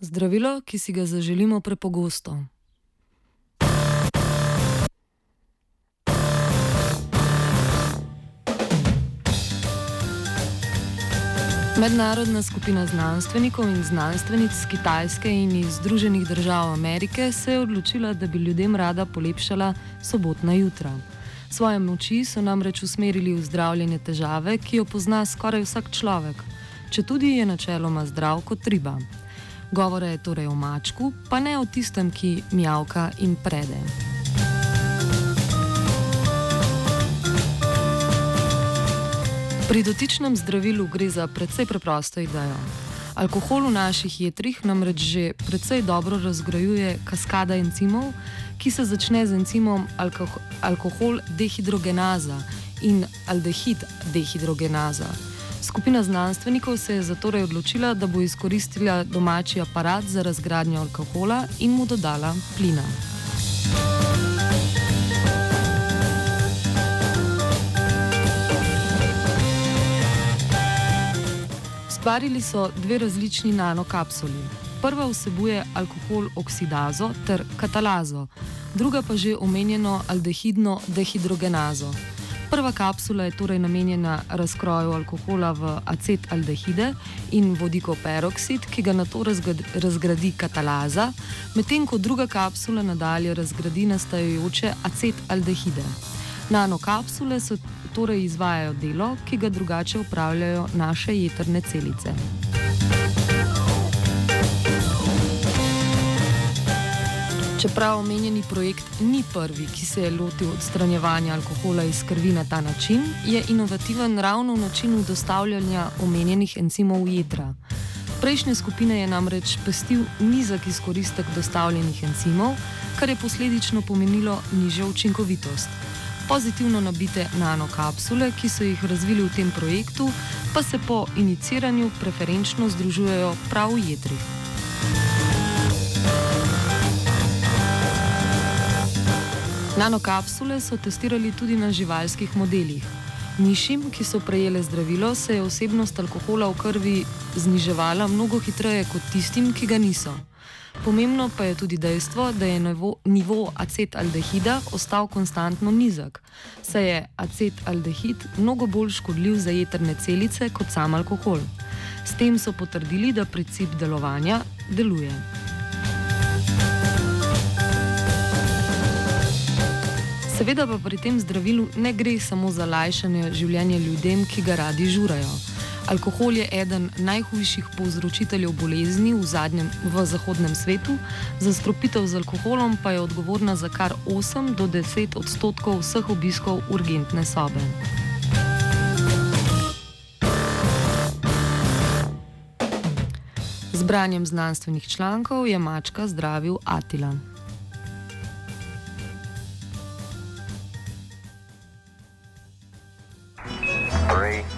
Zdravilo, ki si ga zaželimo prepogosto. Mednarodna skupina znanstvenikov in znanstvenic z Kitajske in iz Združenih držav Amerike se je odločila, da bi ljudem rada polepšala sobotna jutra. Svoje moči so namreč usmerili v zdravljenje težave, ki jo pozna skoraj vsak človek, če tudi je načeloma zdrav kot riba. Govore je torej o mačku, pa ne o tistem, ki mjavka in prede. Pri dotičnem zdravilu gre za precej preprosto idejo. Alkohol v naših jetrih namreč že precej dobro razgrajuje kaskada encimov, ki se začne z encimom alko alkohol dehidrogenaza in aldehid dehidrogenaza. Skupina znanstvenikov se je zatorej odločila, da bo izkoristila domači aparat za razgradnjo alkohola in mu dodala plina. Ustvarili so dve različni nanokapsuli. Prva vsebuje alkohol oksidazo ter katalazo, druga pa že omenjeno aldehidno dehidrogenazo. Prva kapsula je torej namenjena razkroju alkohola v acetaldehide in vodikov peroksid, ki ga na to razgradi katalaza, medtem ko druga kapsula nadalje razgradi nastajajoče acetaldehide. Nanokapsule so torej izvajajo delo, ki ga drugače upravljajo naše jedrne celice. Čeprav omenjeni projekt ni prvi, ki se je lotil odstranjevanja alkohola iz krvi na ta način, je inovativen ravno v načinu dostavljanja omenjenih encimov v jedra. Prejšnje skupine je namreč pestil nizek izkoristek dostavljenih encimov, kar je posledično pomenilo nižjo učinkovitost. Pozitivno nabite nanokapsule, ki so jih razvili v tem projektu, pa se po iniciranju preferenčno združujejo prav v jedrih. Nanokapsule so testirali tudi na živalskih modelih. Mišim, ki so prejele zdravilo, se je osebnost alkohola v krvi zniževala mnogo hitreje kot tistim, ki ga niso. Pomembno pa je tudi dejstvo, da je nivo, nivo acetaldehida ostal konstantno nizek, saj je acetaldehid mnogo bolj škodljiv za jedrne celice kot sam alkohol. S tem so potrdili, da princip delovanja deluje. Seveda pa pri tem zdravilu ne gre samo za lajšanje življenja ljudem, ki ga radi žurajo. Alkohol je eden najhujših povzročiteljev bolezni v, zadnjem, v zahodnem svetu, zastropitev z alkoholom pa je odgovorna za kar 8 do 10 odstotkov vseh obiskov urgentne sobe. Z branjem znanstvenih člankov je mačka zdravil Atila. Three.